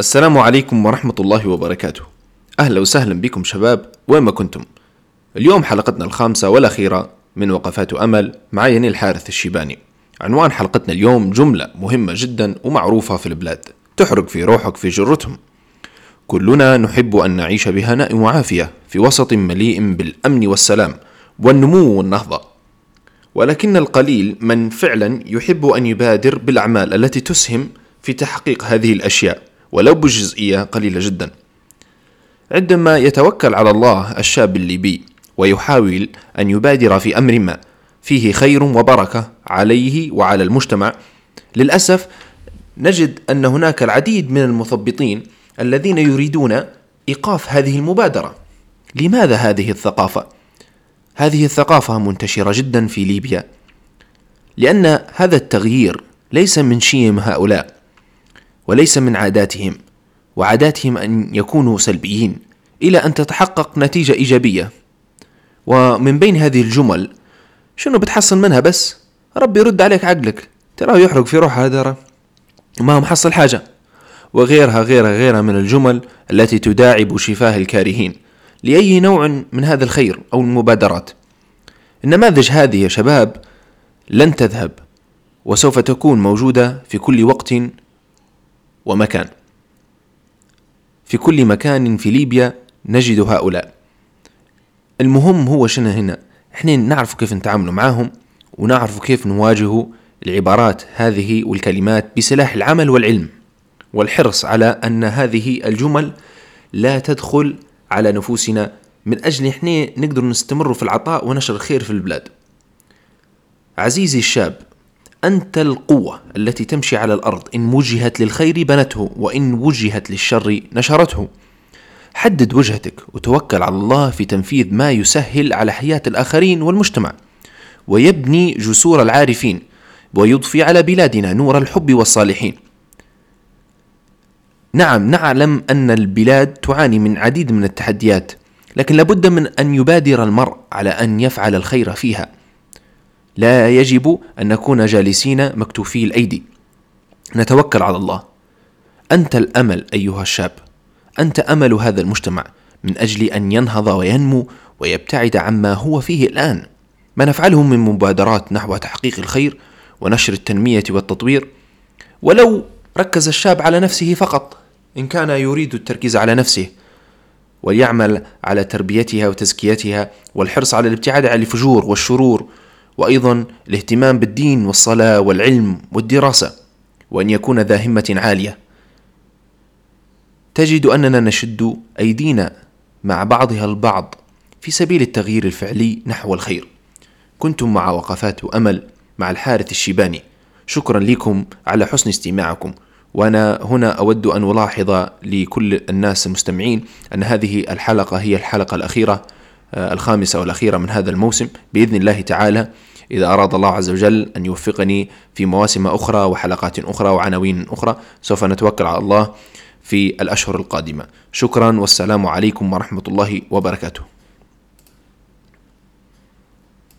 السلام عليكم ورحمة الله وبركاته. أهلا وسهلا بكم شباب وين ما كنتم؟ اليوم حلقتنا الخامسة والأخيرة من وقفات أمل مع ينيل الحارث الشيباني. عنوان حلقتنا اليوم جملة مهمة جدا ومعروفة في البلاد. تحرق في روحك في جرتهم. كلنا نحب أن نعيش بهناء وعافية في وسط مليء بالأمن والسلام والنمو والنهضة. ولكن القليل من فعلا يحب أن يبادر بالأعمال التي تسهم في تحقيق هذه الأشياء. ولو بجزئية قليلة جدا. عندما يتوكل على الله الشاب الليبي ويحاول أن يبادر في أمر ما فيه خير وبركة عليه وعلى المجتمع. للأسف نجد أن هناك العديد من المثبطين الذين يريدون إيقاف هذه المبادرة. لماذا هذه الثقافة؟ هذه الثقافة منتشرة جدا في ليبيا. لأن هذا التغيير ليس من شيم هؤلاء. وليس من عاداتهم وعاداتهم أن يكونوا سلبيين إلى أن تتحقق نتيجة إيجابية. ومن بين هذه الجمل شنو بتحصل منها بس؟ ربي يرد عليك عقلك. تراه يحرق في روحه هذا ما محصل حاجة؟ وغيرها غيرها غيرها من الجمل التي تداعب شفاه الكارهين لأي نوع من هذا الخير أو المبادرات. النماذج هذه يا شباب لن تذهب وسوف تكون موجودة في كل وقت ومكان. في كل مكان في ليبيا نجد هؤلاء. المهم هو شنو هنا؟ إحنا نعرف كيف نتعامل معهم ونعرف كيف نواجه العبارات هذه والكلمات بسلاح العمل والعلم والحرص على أن هذه الجمل لا تدخل على نفوسنا. من أجل إحنا نقدر نستمر في العطاء ونشر الخير في البلاد. عزيزي الشاب أنت القوة التي تمشي على الأرض إن وجهت للخير بنته وإن وجهت للشر نشرته. حدد وجهتك وتوكل على الله في تنفيذ ما يسهل على حياة الآخرين والمجتمع. ويبني جسور العارفين ويضفي على بلادنا نور الحب والصالحين. نعم نعلم أن البلاد تعاني من عديد من التحديات لكن لابد من أن يبادر المرء على أن يفعل الخير فيها. لا يجب أن نكون جالسين مكتوفي الأيدي. نتوكل على الله. أنت الأمل أيها الشاب. أنت أمل هذا المجتمع. من أجل أن ينهض وينمو ويبتعد عما هو فيه الآن. ما نفعله من مبادرات نحو تحقيق الخير ونشر التنمية والتطوير. ولو ركز الشاب على نفسه فقط. إن كان يريد التركيز على نفسه وليعمل على تربيتها وتزكيتها والحرص على الابتعاد عن الفجور والشرور وأيضا الاهتمام بالدين والصلاة والعلم والدراسة وأن يكون ذا همة عالية. تجد أننا نشد أيدينا مع بعضها البعض في سبيل التغيير الفعلي نحو الخير. كنتم مع وقفات أمل مع الحارث الشيباني. شكرا لكم على حسن استماعكم. وأنا هنا أود أن ألاحظ لكل الناس المستمعين أن هذه الحلقة هي الحلقة الأخيرة آه، الخامسة والأخيرة من هذا الموسم. بإذن الله تعالى إذا أراد الله عز وجل أن يوفقني في مواسم أخرى وحلقات أخرى وعناوين أخرى سوف نتوكل على الله في الأشهر القادمة. شكرا والسلام عليكم ورحمة الله وبركاته.